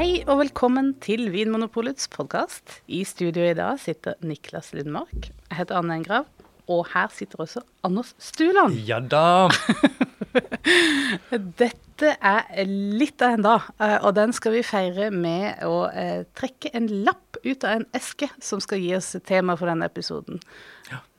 Hei og velkommen til Vinmonopolets podkast. I studio i dag sitter Niklas Lundmark. Jeg heter Anne Engrav. Og her sitter også Anders Stuland. Ja da! Dette er litt av en dag, eh, og den skal vi feire med å eh, trekke en lapp ut av en eske som skal gi oss tema for denne episoden.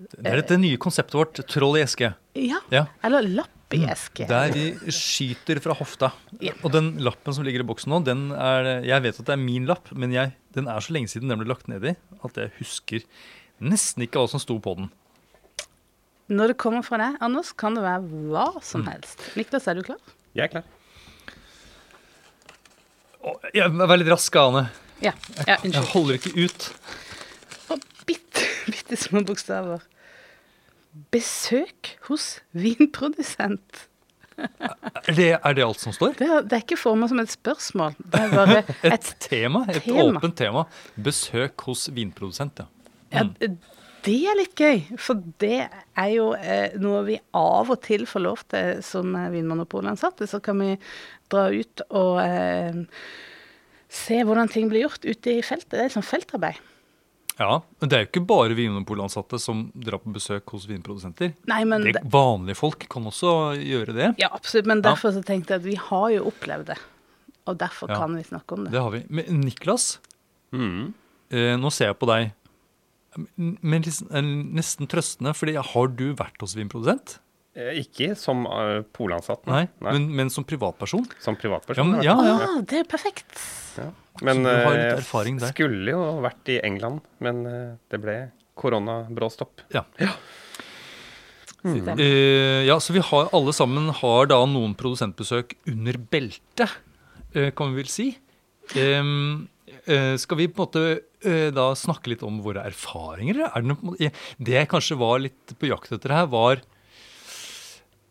Det er dette nye konseptet vårt, Troll i eske. Ja, Ja. eller lapp i eske. Der vi skyter fra hofta. Ja. Og den lappen som ligger i boksen nå, den er Jeg vet at det er min lapp, men jeg, den er så lenge siden den ble lagt ned i, at jeg husker nesten ikke hva som sto på den. Når det kommer fra deg, Anders, kan det være hva Mm. som helst. Niklas, er du klar? Jeg er klar. Jeg er litt rask, Ane. Ja. ja Jeg holder ikke ut. Og bitte, bitte små bokstaver. Besøk hos vinprodusent. Det, er det alt som står? Det det er ikke formet som et spørsmål. Det er bare Et et tema? Et tema. åpent tema. Besøk hos vinprodusent, ja. ja, Det er litt gøy, for det er jo eh, noe vi av og til får lov til som eh, Vinmonopolansatte. Så kan vi dra ut og eh, se hvordan ting blir gjort ute i feltet. Det er sånn feltarbeid. Ja, Men det er jo ikke bare Vinmonopolansatte som drar på besøk hos vinprodusenter. Nei, men Det, vanlige folk kan også gjøre det. Ja, absolutt. Men Ja. derfor så tenkte jeg at vi har jo opplevd det. Og derfor Ja. kan vi snakke om det. Det har vi. Men Niklas, Mm. eh, nå ser jeg på deg men liksom, eh, nesten trøstende, fordi har du vært hos vinprodusent? Eh, Ikke som uh, polansatt, Nei, Men, men som privatperson? som Ja, privatperson. men, ja, ja. Ah, det er perfekt. Ja. Men jeg eh, skulle jo vært i England, men eh, det ble koronabråstopp. ja. Ja. Eh, ja, så vi har alle sammen har da noen produsentbesøk under beltet, eh, kan vi vel si. Um, eh, skal vi på en måte da snakke litt om våre erfaringer? Er det, det jeg kanskje var litt på jakt etter her, var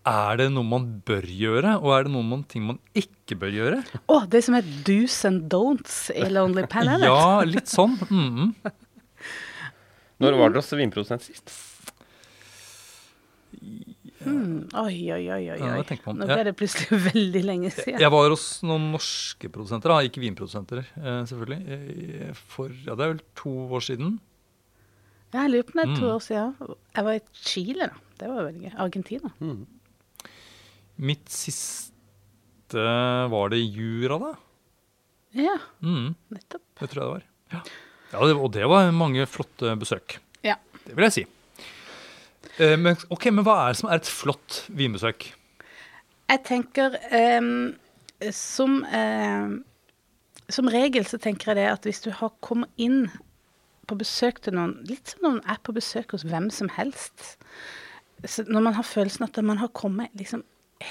Er det noe man bør gjøre, og er det noen man, ting man ikke bør gjøre? Å, det som er do's and don'ts i Lonely Planet. Ja, litt sånn. mhm. Når var dere hos vinprodusent sist? Hmm. Oi, oi, oi, oi. Ja. Nå ble det plutselig veldig lenge siden. Jeg var hos noen norske produsenter, da, ikke vinprodusenter, eh, selvfølgelig. eh, For ja, det er vel to år siden. Ja, Jeg lurer på om det er to Mm. år siden. Jeg var i Chile, da. Det var veldig gøy. Argentina. Mm. Mitt siste var det Jura, da. Ja, Mm, nettopp. det tror jeg det var. Ja, ja det, Og det var mange flotte besøk. Ja. Det vil jeg si. Eh, Men, ok, men hva er det som er et flott vinbesøk? Jeg tenker ehm, som, ehm, som regel så tenker jeg det at hvis du har kommet inn på besøk til noen, litt som når man er på besøk hos hvem som helst, så når man har følelsen at man har kommet liksom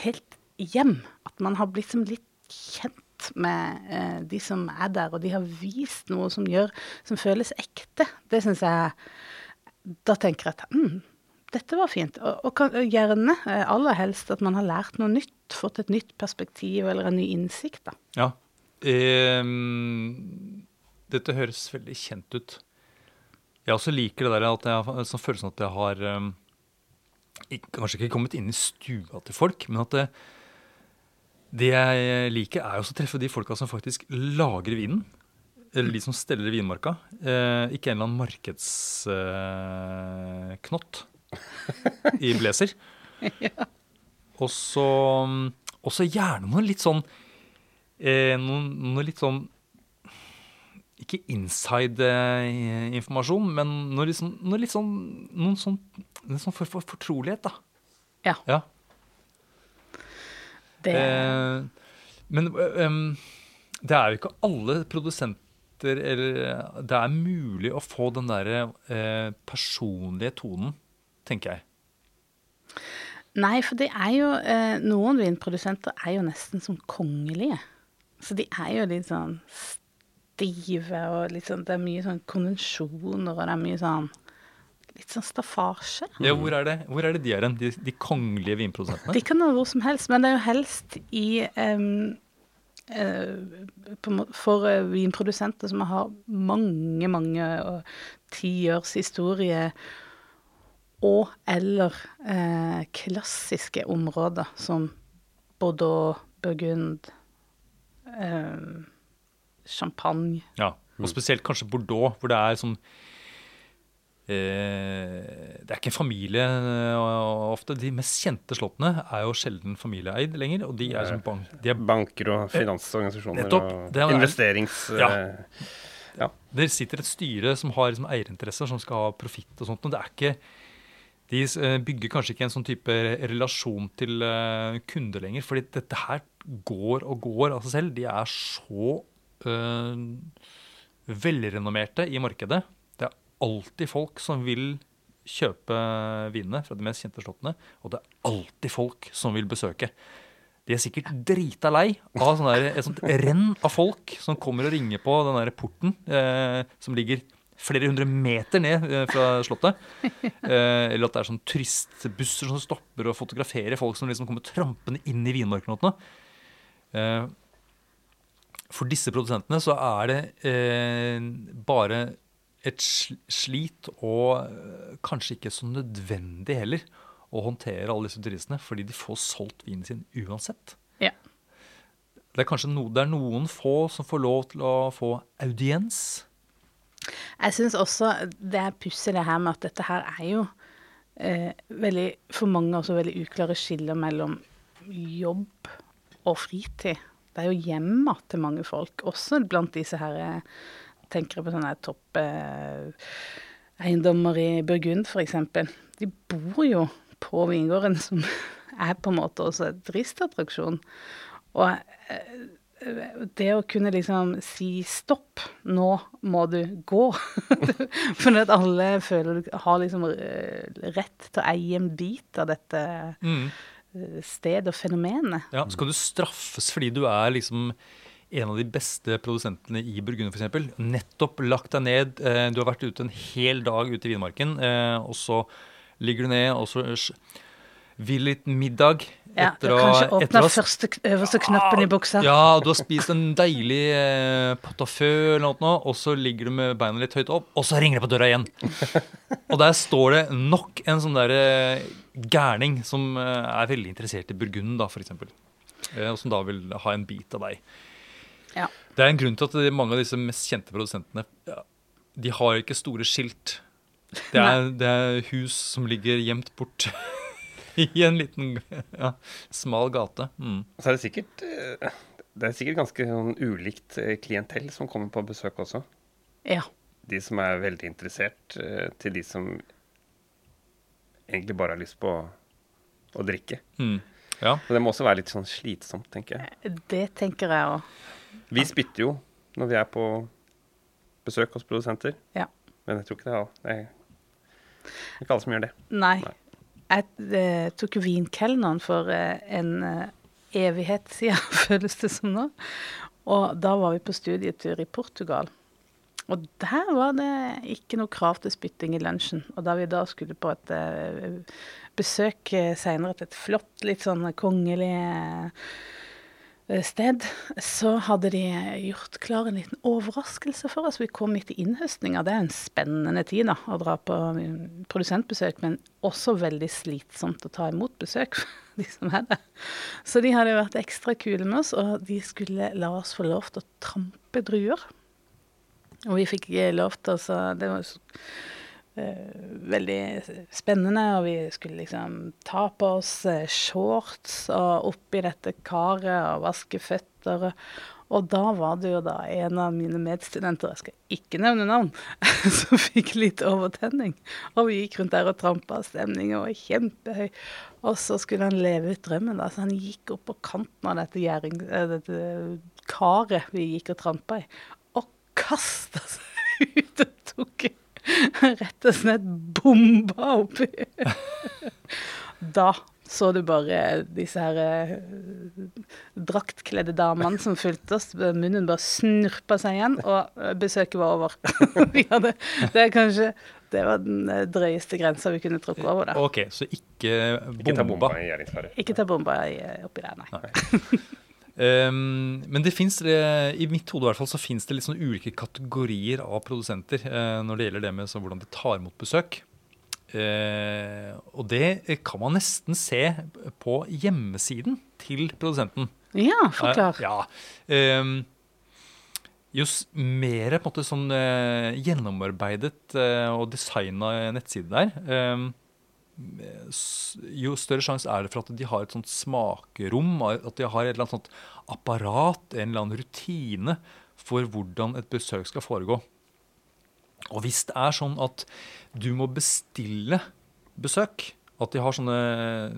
helt hjem, at man har blitt liksom litt kjent med eh, de som er der, og de har vist noe som gjør, som føles ekte, det syns jeg Da tenker jeg at mm, dette var fint. Og, og, kan, og gjerne, eh, aller helst, at man har lært noe nytt, fått et nytt perspektiv eller en ny innsikt. da. Ja. Ehm, dette høres veldig kjent ut. Jeg også liker det der at jeg har følelsen at jeg har ikke, Kanskje ikke kommet inn i stua til folk, men at det, det jeg liker, er å treffe de folka som faktisk lager vinen. Eller de som steller vinmarka. Eh, ikke en eller annen markedsknott i blazer. Og så gjerne noe litt sånn eh, noe, noe litt sånn Ikke inside-informasjon, men noe sånn, noe litt sånn, noen sånn, en sånn for, for, fortrolighet, da. Ja. Ja. Det, Eh, men um, det er jo ikke alle produsenter eller Det er mulig å få den derre eh, personlige tonen, tenker jeg. nei, for det er jo eh, Noen vinprodusenter er jo nesten som kongelige. Så de er jo litt sånn stive, og sånn, det er mye sånn konvensjoner, og det er mye sånn Litt sånn staffasje. Ja, hvor er det, hvor er det de er hen, de, de kongelige vinprodusentene? De kan være hvor som helst, men det er jo helst i um, uh, For eh, vinprodusenter som har mange, mange uh, tiårs historie og eller uh, klassiske områder som Bordeaux, Burgund, eh, champagne. Ja, og spesielt kanskje Bordeaux, hvor det er sånn eh, Det er ikke en familie og ofte. De mest kjente slottene er jo sjelden familieeid lenger. Og de er, som bank, de er Banker og finansorganisasjoner Nettopp. og er- investerings... Ja. Ja. Det sitter et styre som har liksom eierinteresser, som skal ha profitt og sånt. Og det er ikke De eh, bygger kanskje ikke en sånn type relasjon til eh, kunder lenger. fordi dette her går og går av seg selv. De er så eh, velrenommerte i markedet. Det er alltid folk som vil kjøpe vinene fra de mest kjente slottene. Og det er alltid folk som vil besøke. De er sikkert drita lei av sånn der, et sånt renn av folk som kommer og ringer på den der porten eh, som ligger flere hundre meter ned eh, fra slottet. Eh, eller at det er sånn turistbusser som stopper og fotograferer folk som liksom kommer trampende inn i vinmarkene. Eh, for disse produsentene så er det eh, bare et slit og eh, kanskje ikke så nødvendig heller å håndtere alle disse turistene, fordi de får solgt vinen sin uansett. Ja. Det er kanskje no, det er noen få som får lov til å få audiens. Jeg syns også det er pussig det her med at dette her er jo eh, veldig, for mange også veldig uklare skiller mellom jobb og fritid. Det er jo hjemma til mange folk, også blant disse her eh, Tenker jeg på sånne topp eh, i Burgund, f.eks. De bor jo på vingården, som er på en måte også et turistattraksjon. Og eh, det å kunne liksom si stopp, nå må du gå. For at alle føler du har liksom eh, rett til å eie en bit av dette Mm. Stedet og fenomen. Ja, skal du straffes fordi du er liksom en av de beste produsentene i Burgund f.eks. Nettopp lagt deg ned, eh, du har vært ute en hel dag ute i vinmarken, eh, og så ligger du ned, og så vil litt middag. Ja, etter å- kanskje åpna første, øverste knappen i buksa. Ja, du har spist en deilig eh, pot au feu eller noe, og så ligger du med beina litt høyt opp, og så ringer det på døra igjen. Og der står det nok en sånn der eh, gærning som eh, er veldig interessert i Burgund, da, f.eks. Eh, og som da vil ha en bit av deg. Ja. Det er en grunn til at mange av disse mest kjente produsentene de har ikke store skilt. Det er, det er hus som ligger gjemt bort i en liten ja, smal gate. Mm. Så er det sikkert eh, Det er sikkert ganske sånn ulikt klientell som kommer på besøk også. Ja. De som er veldig interessert, til de som egentlig bare har lyst på å, å drikke. Mm. Ja. Og det må også være litt sånn slitsomt, tenker jeg. Det tenker jeg òg. Vi spytter jo når vi er på besøk hos produsenter. Ja. Men jeg tror ikke det er. Det er ikke alle som gjør det. Nei. Nei. Jeg eh, tok vinkelneren for eh, en eh, evighet siden, føles det som nå. Og da var vi på studietur i Portugal. Og der var det ikke noe krav til spytting i lunsjen. Og da vi da skulle på et eh, besøk uh, seinere til et flott, litt sånn kongelig eh, sted, så hadde de gjort klar en liten overraskelse for oss. Vi kom midt i innhøstninga. Det er en spennende tid da, å dra på mm, produsentbesøk, men også veldig slitsomt å ta imot besøk. de som er der. Så de hadde vært ekstra kule med oss, og de skulle la oss få lov til å trampe druer. Og vi fikk lov til å Det var eh, veldig spennende, og vi skulle liksom ta på oss eh, shorts og oppi dette karet og vaske føtter. Og da var det jo da en av mine medstudenter, jeg skal ikke nevne navn, som fikk litt overtenning. Og vi gikk rundt der og trampa, stemningen var kjempehøy. Og så skulle han leve ut drømmen, da, så han gikk opp på kanten av dette, gjæring, eh, dette karet vi gikk og trampa i, kasta seg ut og tok rett og slett bomba oppi. Da så du bare disse her eh, draktkledde damene som fulgte oss. Munnen bare snurpa seg igjen, og eh, besøket var over. Vi hadde, det er kanskje det var den eh, drøyeste grensa vi kunne tråkke over. da. Ok, så ikke Ikke ta bomba. Ikke ta bomba i- oppi der, nei. Um, men det finnes, i mitt hode i hvert fall, så fins det litt sånn ulike kategorier av produsenter uh, når det gjelder det med så hvordan de tar imot besøk. Uh, og det kan man nesten se på hjemmesiden til produsenten. Ja, forklar. Uh, ja. Um, jo mer på en måte sånn uh, gjennomarbeidet uh, og designa nettside der, eh, s- jo større sjanse er det for at de har et sånt smakerom, at de har et eller annet sånt apparat, en eller annen rutine for hvordan et besøk skal foregå. Og hvis det er sånn at du må bestille besøk, at de har sånne,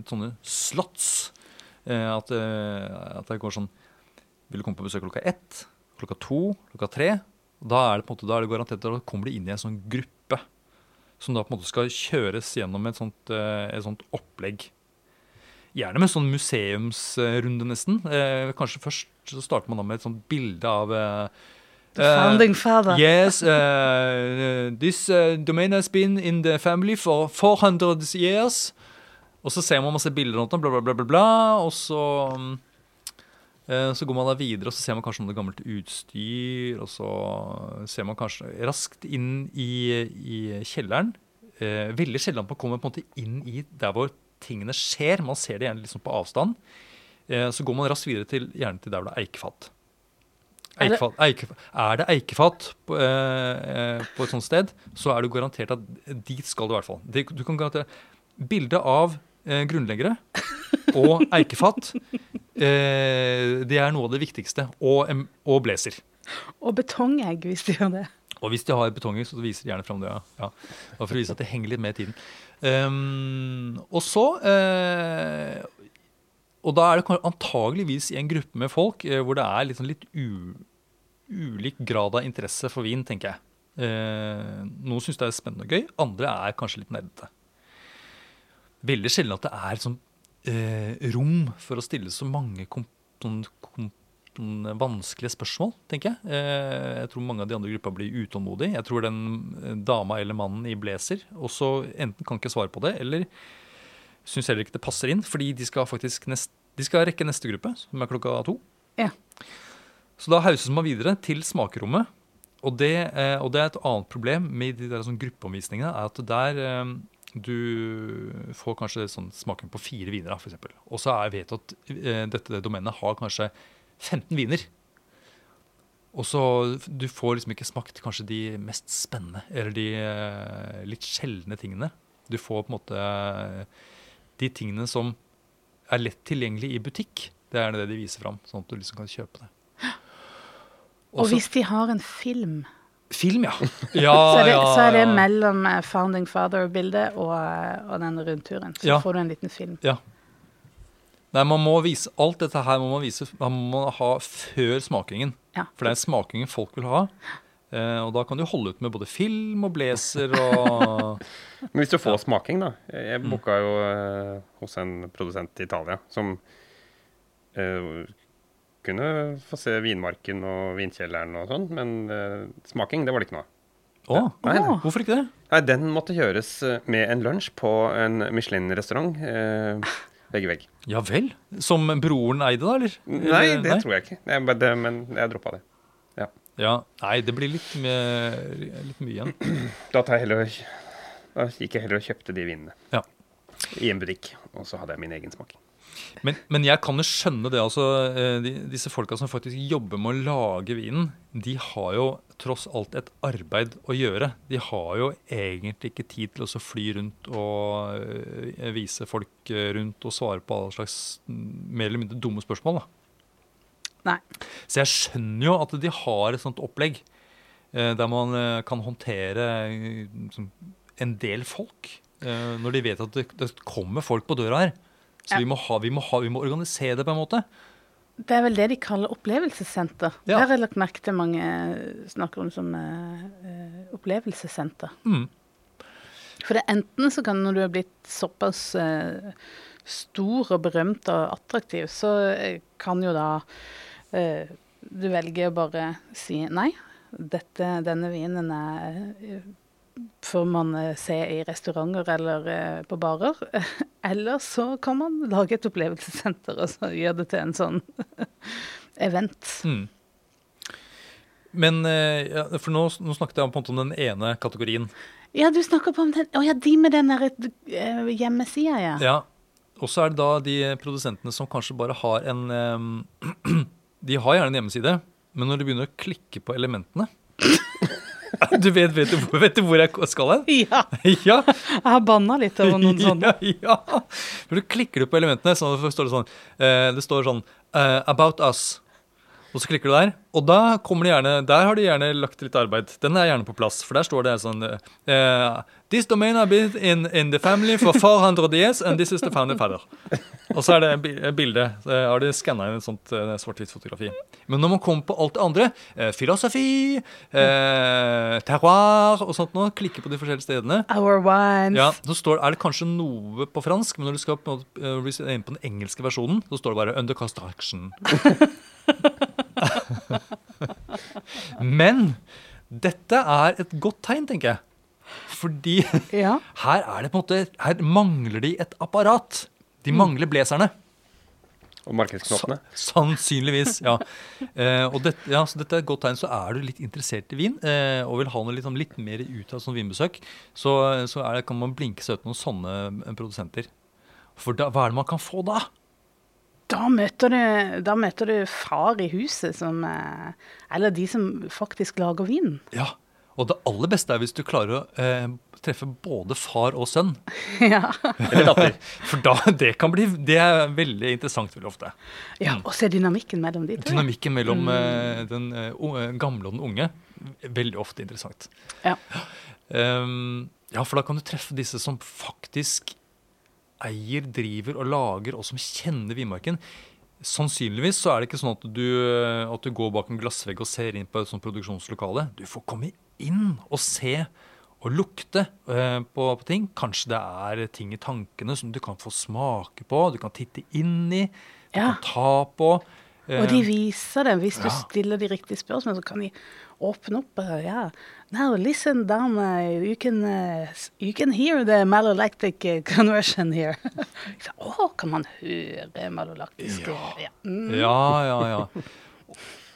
sånne slots, eh, at, eh, at det går sånn Vil du komme på besøk klokka ett, klokka to, klokka tre? Da er det på en måte, da er det garantert at da kommer de inn i en sånn gruppe som da på en måte skal kjøres gjennom et sånt, eh, et sånt opplegg. Gjerne med sånn museumsrunde, nesten. Eh, kanskje først så starter man da med et sånt bilde av eh, The founding father. Yes, uh, this uh, domain has been in the family for 400 years. Og så ser man masse bilder bla, bla, bla, bla, bla. Og så, um, så går man da videre, og så ser man kanskje om det er gammelt utstyr. Og så ser man kanskje raskt inn i, i kjelleren. Eh, veldig sjelden man kommer på en måte inn i der hvor tingene skjer. Man ser det gjerne liksom på avstand. Eh, så går man raskt videre til, gjerne til der hvor det er eikefat. Eikefat, eikefat. Er det eikefat på, eh, eh, på et sånt sted, så er du garantert at dit skal du i hvert fall. Det, du kan garantere Bildet av eh, grunnleggere og eikefat, eh, det er noe av det viktigste. Og, og blazer. Og betongegg, hvis de gjør det. Og hvis de har betongegg, så viser de gjerne fram det. Ja. Ja. For å vise at det henger litt med i tiden. Um, og så eh, Og da er det antageligvis i en gruppe med folk eh, hvor det er sånn litt u, ulik grad av interesse for vin, tenker jeg. Eh, noen syns det er spennende og gøy, andre er kanskje litt nerdete. Veldig sjelden at det er sånn eh, rom for å stille så mange kom, sånn, kom, sånn vanskelige spørsmål, tenker jeg. Eh, jeg tror mange av de andre gruppa blir utålmodige. Jeg tror den eh, dama eller mannen i blazer også enten kan ikke svare på det, eller syns heller ikke det passer inn, fordi de skal faktisk nest, de skal rekke neste gruppe, som er klokka to. Ja. Så da hauses man videre til smakerommet. Og det, eh, og det er et annet problem med de der sånn gruppeomvisningene, er at der eh, du får kanskje sånn smaken på fire viner, f.eks. Og så vet du at eh, dette domenet har kanskje 15 viner. Og så Du får liksom ikke smakt kanskje de mest spennende eller de eh, litt sjeldne tingene. Du får på en måte eh, de tingene som er lett tilgjengelig i butikk. Det er det de viser fram, sånn at du liksom kan kjøpe det. Og hvis de har en film, Film, ja. ja, så, er det, ja, så er det mellom eh, Founding Father-bildet og, eh, og den rundturen. Så Ja. får du en liten film. Nei, man må vise Alt dette her må man vise man må ha før smakingen. Ja. For det er smakingen folk vil ha. Eh, og da kan du holde ut med både film og blazer og Men hvis du får smaking, da. Jeg Mm. jeg booka jo eh, hos en produsent i Italia som eh, kunne få se vinmarken og vinkjelleren og sånn, men uh, smaking, det var det ikke noe av. Å, Nei, nei. Hvorfor ikke det? Nei, den måtte gjøres eh, med en lunsj på en Michelin-restaurant. Eh, vegg i vegg. Ja vel? Som broren eide, da, eller? Nei, det det tror jeg ikke. Jeg, bare- det, men jeg droppa det. Ja, Nei, det blir litt, med, litt mye igjen. Da, heller, da gikk jeg heller og kjøpte de vinene Ja. i en butikk. Og så hadde jeg min egen smaking. Men, men jeg kan jo skjønne det. altså, eh, de, Disse folka som faktisk jobber med å lage vinen, de har jo tross alt et arbeid å gjøre. De har jo egentlig ikke tid til å fly rundt og eh, vise folk eh, rundt og svare på alle slags mm, mer eller mindre dumme spørsmål. da. Nei. Så jeg skjønner jo at de har et sånt opplegg der man kan håndtere en del folk. når de vet at det kommer folk på døra her. Så Ja. vi, må ha, vi, må ha, vi må organisere det på en måte. Det er vel det de kaller opplevelsessenter. Ja. Der har jeg lagt merke til mange snakker om som eh, eh, opplevelsessenter. Mm. For det er enten så kan når du er blitt såpass uh, stor og berømt og attraktiv, så eh, kan jo da uh, du velge å bare si nei. Dette, denne vinen er får man eh, se i restauranter eller eh, på barer. Eller så kan man lage et opplevelsessenter og så gjøre det til en sånn event. Mm. Men eh, ja, for nå, nå snakket jeg på en måte om den ene kategorien. Ja, du snakker på om den oh, ja, de med den der hjemmesida, ja. Ja. Og så er det da de produsentene som kanskje bare har en De har gjerne en hjemmeside, Men når du begynner å klikke på elementene Du vet, vet, du, vet du hvor jeg skal hen? Ja, Ja. jeg har banna litt over noen sånne. Ja, ja. Men du klikker du på elementene, så står det sånn eh, Det står sånn eh, About us. Og så klikker du der, og da kommer det gjerne Der har de gjerne lagt litt arbeid. Den er gjerne på plass, for der står det sånn uh, This domain has been in, in the family for 400 years, and this is the founding father. Og så er det bildet. et bilde. Så har de skanna inn et sånt uh, svart-hvitt-fotografi. Men når man kommer på alt det andre, uh, filosofi, uh, terroir og sånt noe, klikker på de forskjellige stedene, Our wines. ja, så står, er det kanskje noe på fransk, men når du skal på, eh, er inne på den engelske versjonen, så står det bare 'under construction'. men dette er et godt tegn, tenker jeg. Fordi Ja. her er det på en måte Her mangler de et apparat. De mangler blazerne. Og markedsknoppene. Sa- Sannsynligvis, ja. Eh, og det, ja, så dette er et godt tegn. Så er du litt interessert i vin eh, og vil ha noe liksom, litt mer ut av sånn vinbesøk, så, så er det, kan man blinke seg ut noen sånne eh, produsenter. For da, hva er det man kan få da? Da møter, du, da møter du far i huset som eh, Eller de som faktisk lager vin. Ja, Og det aller beste er hvis du klarer å eh, treffe både far og sønn. ja. Eller datter. For da, det kan bli Det er veldig interessant veldig ofte. ja. Og se dynamikken mellom de to. Dynamikken mellom mm. den uh, gamle og den unge. Veldig ofte interessant. Ja. Um, ja, for da kan du treffe disse som faktisk eier, driver og lager, og som kjenner vinmarken. Sannsynligvis så er det ikke sånn at du, at du går bak en glassvegg og ser inn på et sånt produksjonslokale. Du får komme inn og se og lukte eh, på, på ting. Kanskje det er ting i tankene som du kan få smake på, du kan titte inn i, du Ja. kan ta på. Og de Eh, viser det. Hvis du ja. stiller de riktige spørsmålene, så kan de åpne opp. eh, Ja. Now listen down, you, can, uh, you can hear the malolactic uh, conversion here. Å, oh, kan man høre malolaktisk? Ja. Ja. Mm. Ja, ja, ja.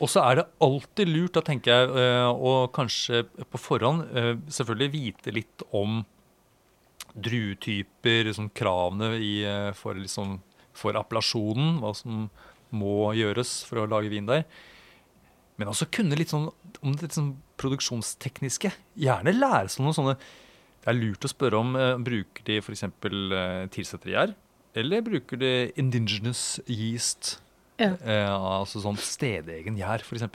Og så er det alltid lurt, da tenker jeg, eh, å kanskje på forhånd eh, selvfølgelig vite litt om druetyper, liksom kravene i, eh, for, liksom, for appellasjonen, hva som må gjøres for å lage vin der. Men også kunne litt sånn om det sånn produksjonstekniske. Gjerne lære seg noen sånne Det er lurt å spørre om eh, bruker de f.eks. Eh, tilsetter gjær, eller bruker de indigenous yeast? Ja. Eh, altså sånn stedegen gjær, f.eks.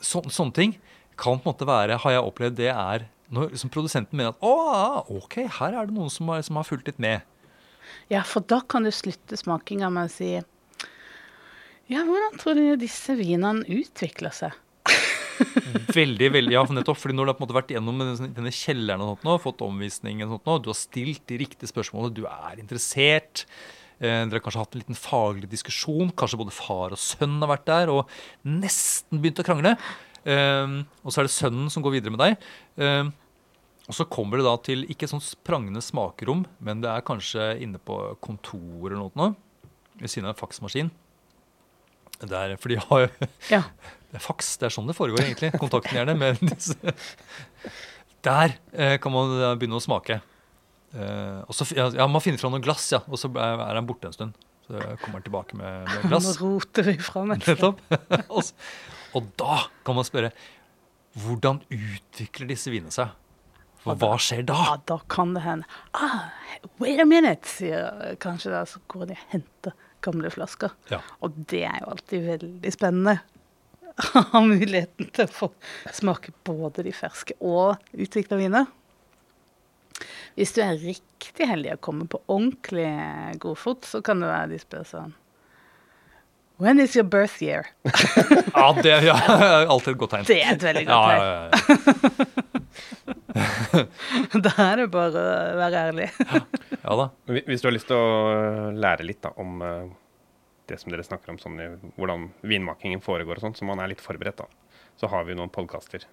Så, sånne ting kan på en måte være, har jeg opplevd, det er når liksom produsenten mener at å, ok, her er det noen som har, som har fulgt litt med. ja, for da kan du slutte smakinga med å si Ja, hvordan tror du disse vinene utvikler seg? Veldig, veldig, ja, for nettopp, fordi Når du har på en måte vært gjennom denne, kjelleren og sånt nå, fått omvisning, og sånt nå, du har stilt de riktige spørsmålene, du er interessert eh, Dere har kanskje hatt en liten faglig diskusjon, kanskje både far og sønn har vært der og nesten begynt å krangle. Eh, og så er det sønnen som går videre med deg. Eh, og så kommer det da til ikke et sånt prangende smakerom, men det er kanskje inne på kontoret eller noe ved siden av en faksmaskin. Der, for de har jo Ja. det er faks, det er sånn det foregår egentlig. Kontakten gjerne med disse. Der eh, kan man eh, begynne å smake. Eh, og så, ja, Man finner fram noen glass, ja, og så er han borte en stund. Så kommer han tilbake med, med Nå roter vi fra et Nettopp. og, og da kan man spørre hvordan utvikler disse vinene seg? For hva skjer da? Ja, da kan det hende. Ah, wait a minute, sier kanskje da, så går de og henter gamle flasker. Ja. Og det er jo alltid veldig spennende. Å ha muligheten til å få smake både de ferske og utvikla viner. Hvis du er riktig heldig og kommer på ordentlig godfot, så kan det være de spør sånn When is your birth year? Ja, det ja, er alltid et godt tegn. Det er et veldig Ja, tegn. ja, ja, tegn. Da er det bare å være ærlig. ja da. Hvis du har lyst til å øh, lære litt da, om øh, det som dere snakker om, sånn, hvordan vinmakingen foregår og sånn, så man er litt forberedt, da, så har vi noen podkaster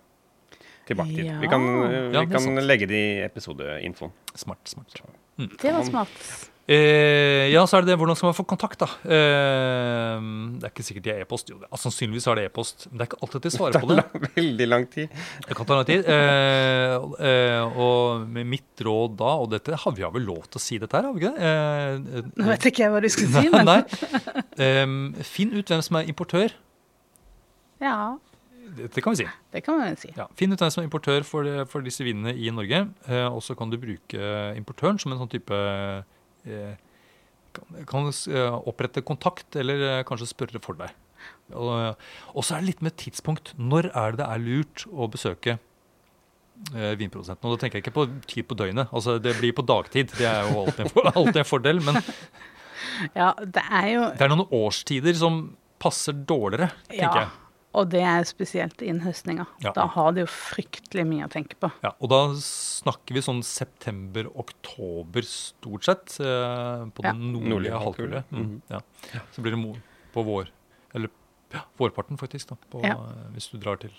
tilbake til. Vi kan, Ja. øh, Ja, vi er kan legge det i episodeinfoen. Smart. smart. Det var smart. Eh, ja, så er det det. Hvordan skal man få kontakt, da? Eh, det er ikke sikkert de har e-post. Jo, altså, sannsynligvis har de e-post. Men det er ikke alltid de svarer på det. Veldig lang tid. Det kan ta lang tid. Eh, eh, og med mitt råd da, og dette har vi har vel lov til å si dette her, har vi ikke det? Eh, Nå vet ikke jeg hva du skulle si, men nei. Finn ut hvem som er importør. Ja, Det, det kan vi si. det kan man si. Ja. Finn ut hvem som er importør for, for disse vinene i Norge. Eh, og så kan du bruke importøren som en sånn type eh, Kan, kan eh, opprette kontakt, eller eh, kanskje spørre for deg. Og, så er det litt med tidspunkt. Når er det det er lurt å besøke eh, vinprodusenten? Og da tenker jeg ikke på tid på døgnet. Altså Det blir på dagtid. Det er jo alltid en, for, alltid en fordel. Men Ja, det er jo det er noen årstider som passer dårligere, tenker Ja, og det er spesielt innhøstninga. Ja. Da har det jo fryktelig mye å tenke på. Ja, og da snakker vi sånn september-oktober stort sett eh, på Ja. den nordlige Nordlige halvkule. Mm. Ja. Så blir det på vår, eller ja, vårparten faktisk, da, på, Ja. eh, hvis du drar til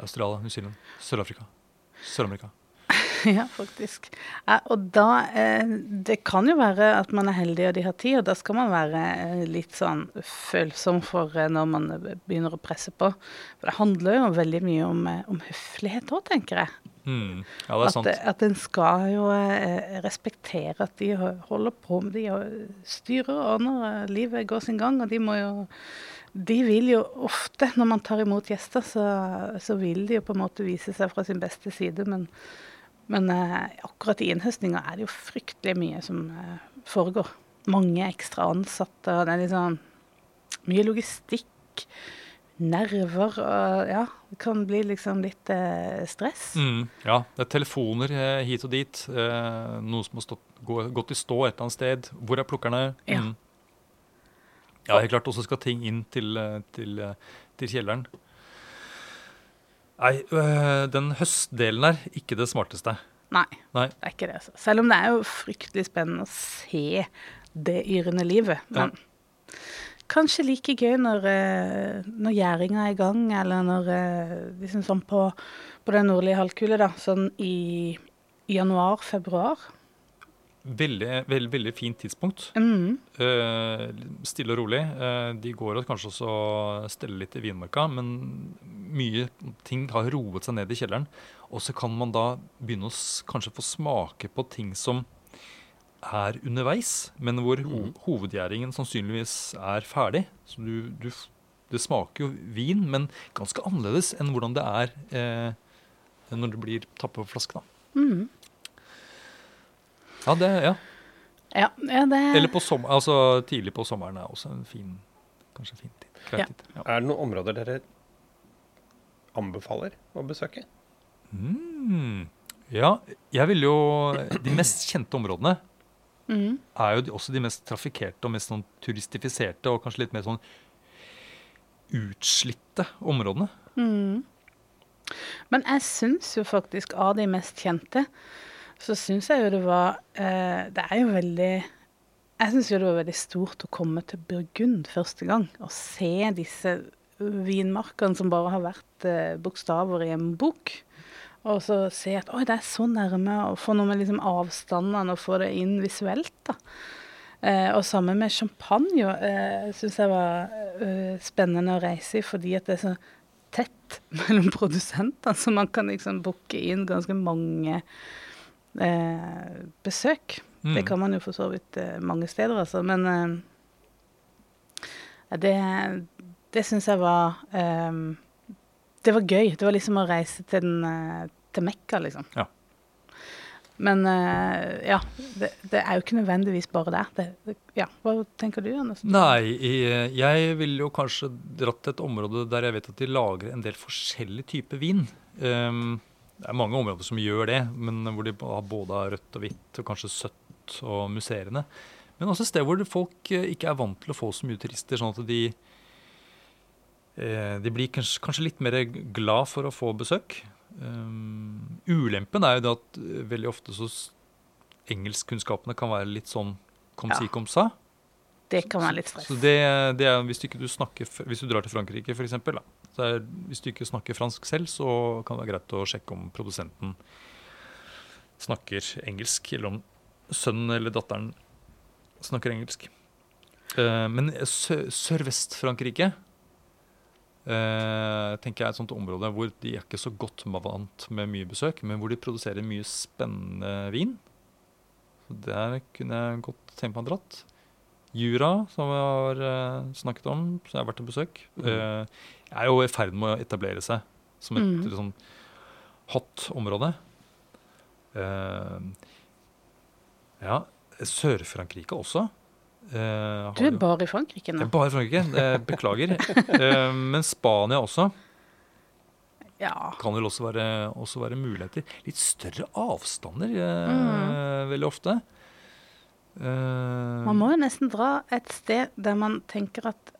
Australia, New Zealand, Sør-Afrika, Sør-Amerika. ja, faktisk. Ja, og da eh, Det kan jo være at man er heldig og de har tid, og da skal man være eh, litt sånn følsom for eh, når man begynner å presse på. For det handler jo veldig mye om, om høflighet òg, tenker jeg. Mm. Ja, det er sant. At, at en skal jo eh, respektere at de holder på med De og styrer og ordner, livet går sin gang, og de må jo De vil jo ofte, når man tar imot gjester, så, så vil de jo på en måte vise seg fra sin beste side, men, men eh, akkurat i innhøstninga er det jo fryktelig mye som eh, foregår. Mange ekstra ansatte, og det er liksom mye logistikk, nerver og Ja, det kan bli liksom litt eh, stress. Mm, ja, det er telefoner eh, hit og dit. Eh, noe som har stått, gå, gått i stå et eller annet sted. Hvor er plukkerne? Ja. Mm. Ja, helt klart. Og så skal ting inn til, eh, til, til kjelleren. Nei, øh, den høstdelen er ikke det smarteste. Nei, Nei. det er ikke det. Altså. Selv om det er jo fryktelig spennende å se det yrende livet. Men kanskje like gøy når, eh, når gjæringa er i gang, eller når eh, liksom sånn på, på den nordlige halvkule, da, sånn i januar-februar. Veldig, veldig, veldig fint tidspunkt. Mm. Uh, stille og rolig. Uh, de går og kanskje også steller litt i vinmarka, men mye ting har roet seg ned i kjelleren. Og så kan man da begynne å s- kanskje få smake på ting som er underveis, men hvor ho hovedgjæringen sannsynligvis er ferdig. Så du, du, det smaker jo vin, men ganske annerledes enn hvordan det er eh, når det blir tappet på flaske. da. Mm. Ja, det, ja. Ja, ja, det Eller på sommer, altså tidlig på sommeren er også en fin, kanskje fin tid. Ja. tid. Ja. Er det noen områder dere anbefaler å besøke? Mm. ja, jeg vil jo De mest kjente områdene mm. er jo de, også de mest trafikkerte og mest sånn turistifiserte og kanskje litt mer sånn utslitte områdene. Mm. Men jeg syns jo faktisk av de mest kjente, så syns jeg jo det var eh, Det er jo veldig Jeg syns jo det var veldig stort å komme til Burgund første gang og se disse vinmarkene som bare har vært eh, bokstaver i en bok. Og så se at oi, det er så nærme, og få noe med liksom avstandene og få det inn visuelt. da. Eh, og sammen med champagne eh, syns jeg var eh, spennende å reise i, fordi at det er så tett mellom produsentene, så man kan liksom booke inn ganske mange eh, besøk. Mm. Det kan man jo for så vidt eh, mange steder, altså. Men eh, det, det syns jeg var eh, Det var gøy. Det var liksom å reise til, den, eh, til Mekka, liksom. Ja. Men eh, ja, det, det er jo ikke nødvendigvis bare der. Det, det, ja, Hva tenker du, Anders? Nei, jeg ville jo kanskje dratt til et område der jeg vet at de lager en del forskjellig type vin. Um, det er mange områder som gjør det, men hvor de har både har rødt og hvitt og kanskje søtt og musserende. Men også et sted hvor folk eh, ikke er vant til å få så mye turister, sånn at de eh, de blir kanskje, kanskje litt mer glad for å få besøk. Um, ulempen er jo det at veldig ofte så engelskkunnskapene kan være litt sånn kom Ja. si, kom sa. Det kan være litt stress. Så det, det er hvis du snakker Hvis du drar til Frankrike, f.eks. Er, hvis du ikke snakker fransk selv, så kan det være greit å sjekke om produsenten snakker engelsk, eller om sønnen eller datteren snakker engelsk. Uh, men sø Sørvest-Frankrike uh, tenker jeg er et sånt område hvor de er ikke så godt vant med mye besøk, men hvor de produserer mye spennende vin. Så der kunne jeg godt tenkt meg å dratt. Jura, som vi har eh, snakket om, som jeg har vært til besøk, eh, er jo i ferd med å etablere seg som et Mm. sånn hot område. Eh, ja, Sør-Frankrike også. Du er jo- bare i Frankrike nå. nå. er bare Frankrike. eh, Beklager. Men Spania også Ja. kan vel også være, også være muligheter. Litt større avstander mm. veldig ofte. Eh, Man må jo nesten dra et sted der man tenker at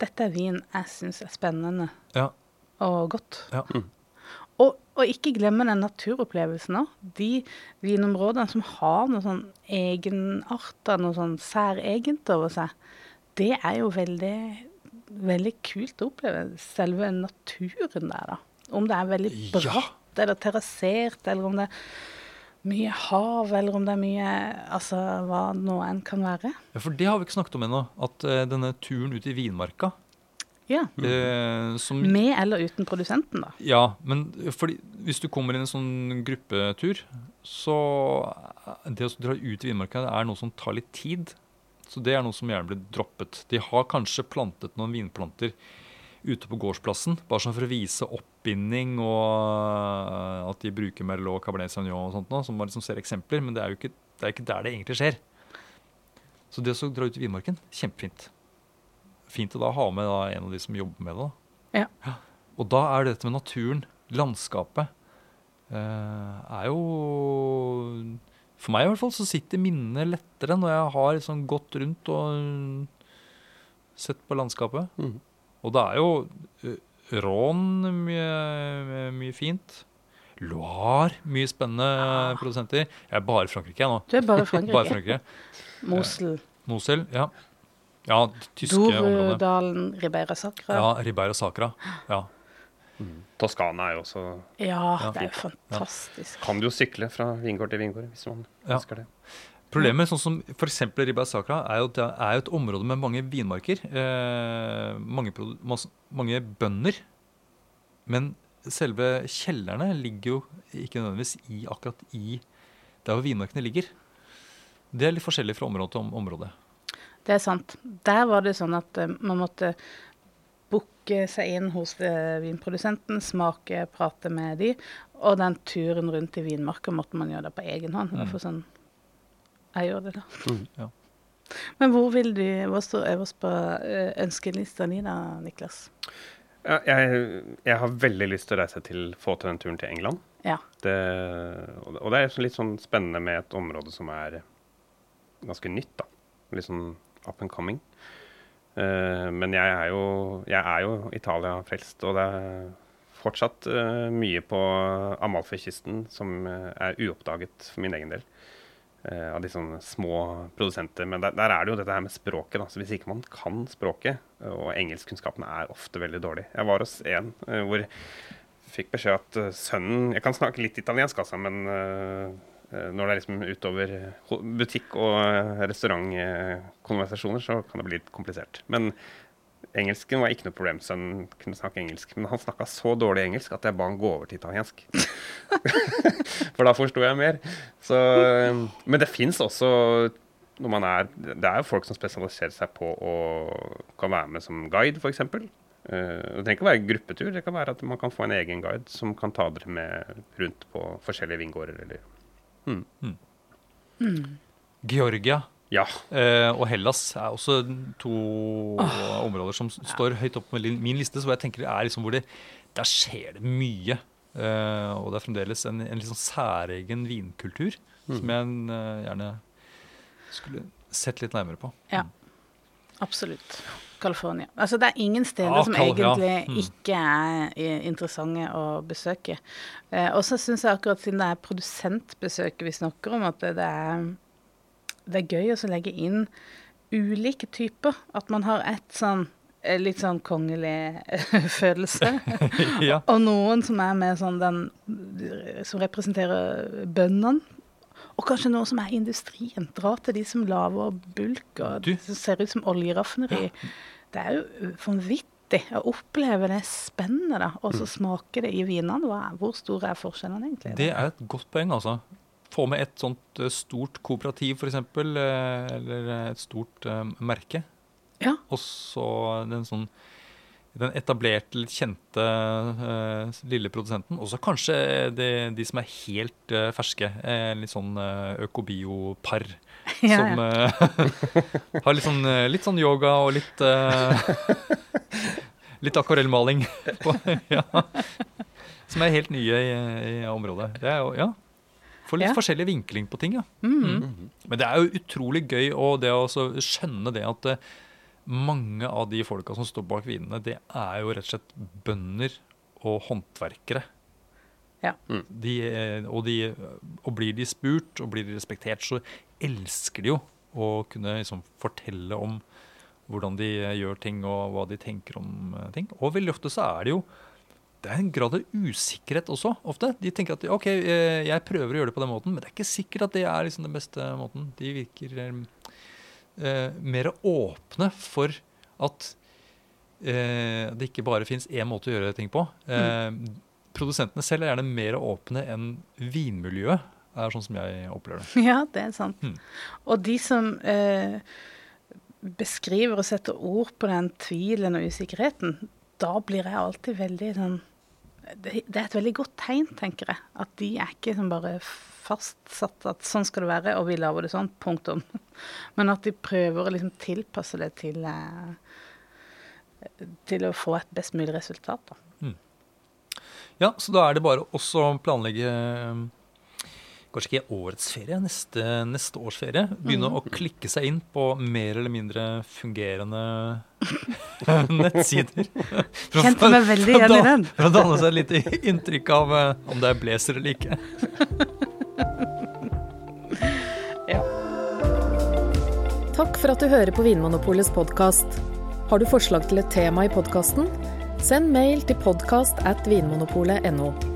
dette er vin jeg syns er spennende Ja. og godt. Ja. Og, og ikke glemme den naturopplevelsen òg. De vinområdene som har noe sånn egenarter, noe sånn særegent over seg, det er jo veldig, veldig kult å oppleve. Selve naturen der, da. Om det er veldig Ja. bratt eller terrassert, eller om det er mye hav, eller om det er mye Altså hva nå enn kan være. Ja, for det har vi ikke snakket om ennå. At uh, denne turen ut i vinmarka Ja. Uh, som, Med eller uten produsenten, da. Ja, men fordi hvis du kommer i en sånn gruppetur, så Det å dra ut i vinmarka er noe som tar litt tid. Så det er noe som gjerne blir droppet. De har kanskje plantet noen vinplanter ute på gårdsplassen, bare sånn for å vise oppbinding og eh, at de bruker Merlot, Cabernet Sauvignon og sånt nå, som man liksom ser eksempler, men det er jo ikke, det er ikke der det egentlig skjer. Så det å dra ut i vinmarken, kjempefint. Fint å da ha med da en av de som jobber med det. da. Ja. Og da er det dette med naturen, landskapet, eh, er jo For meg i hvert fall så sitter minnet lettere når jeg har liksom gått rundt og sett på landskapet. Mhm. Og det er jo eh, Rån mye, mye fint. Loire, mye spennende produsenter. Jeg er bare Frankrike jeg nå. Du er bare Frankrike. Bare Frankrike. Mosel, Mosel, ja. Ja, tyske områder. Dorudalen, Ribeira Sacra. Ja, Ribeira Sacra. Ja. Toskana er jo også Ja, Ja. det er jo fantastisk. Kan du jo sykle fra vingård til vingård hvis man Ja. ønsker det. Problemet sånn som f.eks. Ribasakra er jo det er jo et område med mange vinmarker. Eh, mange, mange bønder. Men selve kjellerne ligger jo ikke nødvendigvis i akkurat i der hvor vinmarkene ligger. Det er litt forskjellig fra område til område. Det er sant. Der var det sånn at eh, man måtte booke seg inn hos eh, vinprodusenten, smake, prate med de, og den turen rundt i vinmarka måtte man gjøre det på egen hånd. Fall sånn jeg gjør det, da. Mm. Ja. Men hvor vil du Hva står øverst på eh, ønskelista di da, Niklas? Ja, jeg, jeg har veldig lyst til å reise til, få til den turen til England. Ja. Det, og det- er litt sånn spennende med et område som er ganske nytt, da. Litt sånn up and coming. Uh, men jeg er jo, jeg er jo Italia-frelst, og det er fortsatt uh, mye på Amalfi-kysten som er uoppdaget for min egen del. Eh, av de sånne små produsenter. Men der, der er det jo dette her med språket. Da. Så hvis ikke man kan språket, og engelskkunnskapene er ofte veldig dårlige Jeg var hos en eh, hvor jeg fikk beskjed at eh, sønnen Jeg kan snakke litt italiensk, altså, men når det er liksom utover butikk- og restaurantkonversasjoner, så kan det bli litt komplisert. Men engelsken var ikke noe problem. Sønnen kunne snakke engelsk. Men han snakka så dårlig engelsk at jeg ba han gå over til italiensk. For da forsto jeg mer. Så, eh, men det fins også når man er, Det er jo folk som spesialiserer seg på å kan være med som guide, f.eks. Uh, det trenger ikke å være gruppetur. Det kan være at man kan få en egen guide som kan ta dere med rundt på forskjellige vingårder. Eller. Georgia Ja. eh, og Hellas er også to områder som står høyt opp på min liste. Så jeg tenker det er liksom hvor det Der skjer det mye. Eh, og det er fremdeles en, en sånn særegen vinkultur som jeg eh, gjerne skulle sett litt nærmere på. Ja. Absolutt. California. Altså, det er ingen steder ah, som egentlig ja. Mm. ikke er eh, interessante å besøke. Eh, og så syns jeg akkurat siden det er produsentbesøket vi snakker om, at det, det er det er gøy å legge inn ulike typer. At man har et sånn eh, litt sånn kongelig eh, følelse. ja. Og noen som er med sånn den Som representerer bøndene. Og kanskje noe som er industrien. Dra til de som lager bulk og som ser ut som oljeraffineri. Det er jo vanvittig å oppleve det spennende, da. Og så smake det i vinene. Hvor store er forskjellene egentlig? Det er et godt poeng, altså. Få med et sånt eh, stort kooperativ, f.eks., eller et stort eh, merke. Ja. Og så den sånn den etablerte, litt kjente uh, lille produsenten. Og så kanskje de, de, som er helt uh, ferske. Uh, litt sånn økobio-par. Ja, som har litt sånn, litt sånn, yoga og litt Litt akvarellmaling. ja. Som er helt nye i, i området. Det er jo, ja. Få litt forskjellig vinkling på ting, ja. Mm. Mm. Men det er jo utrolig gøy og det å skjønne det at mange av de folka som står bak vinene, det er jo rett og slett bønder og håndverkere. Ja. Mm. De, eh, og, de, og, blir de spurt og blir de respektert, så elsker de jo å kunne liksom fortelle om hvordan de eh, gjør ting og hva de tenker om eh, ting. Og veldig ofte så er det jo det er en grad av usikkerhet også. ofte. De tenker at ok, jeg prøver å gjøre det på den måten, men det er ikke sikkert at det er liksom den beste måten. De virker eh, mer åpne for at eh, det ikke bare fins én måte å gjøre ting på. Eh, mm. Produsentene selv er gjerne mer åpne enn vinmiljøet, er sånn som jeg opplever det. Ja, det er sant. Mm. Og de som eh, beskriver og setter ord på den tvilen og usikkerheten, da blir jeg alltid veldig sånn det, det, er et veldig godt tegn, tenker jeg. At de er ikke som bare fastsatt at sånn skal det være, og vi lager det sånn, punktum. Men at de prøver å liksom tilpasse det til, eh, til å få et best mulig resultat. Da. Mm. Ja, så da er det bare å planlegge kanskje ikke årets ferie, neste, neste års ferie. Begynne mm. å klikke seg inn på mer eller mindre fungerende nettsider. Kjente meg veldig igjen i den. For å danne seg et lite inntrykk av uh, om det er blazer eller ikke. ja. Takk for at du hører på Vinmonopolets podkast. Har du forslag til et tema i podkasten? Send mail til podkast at vinmonopolet.no.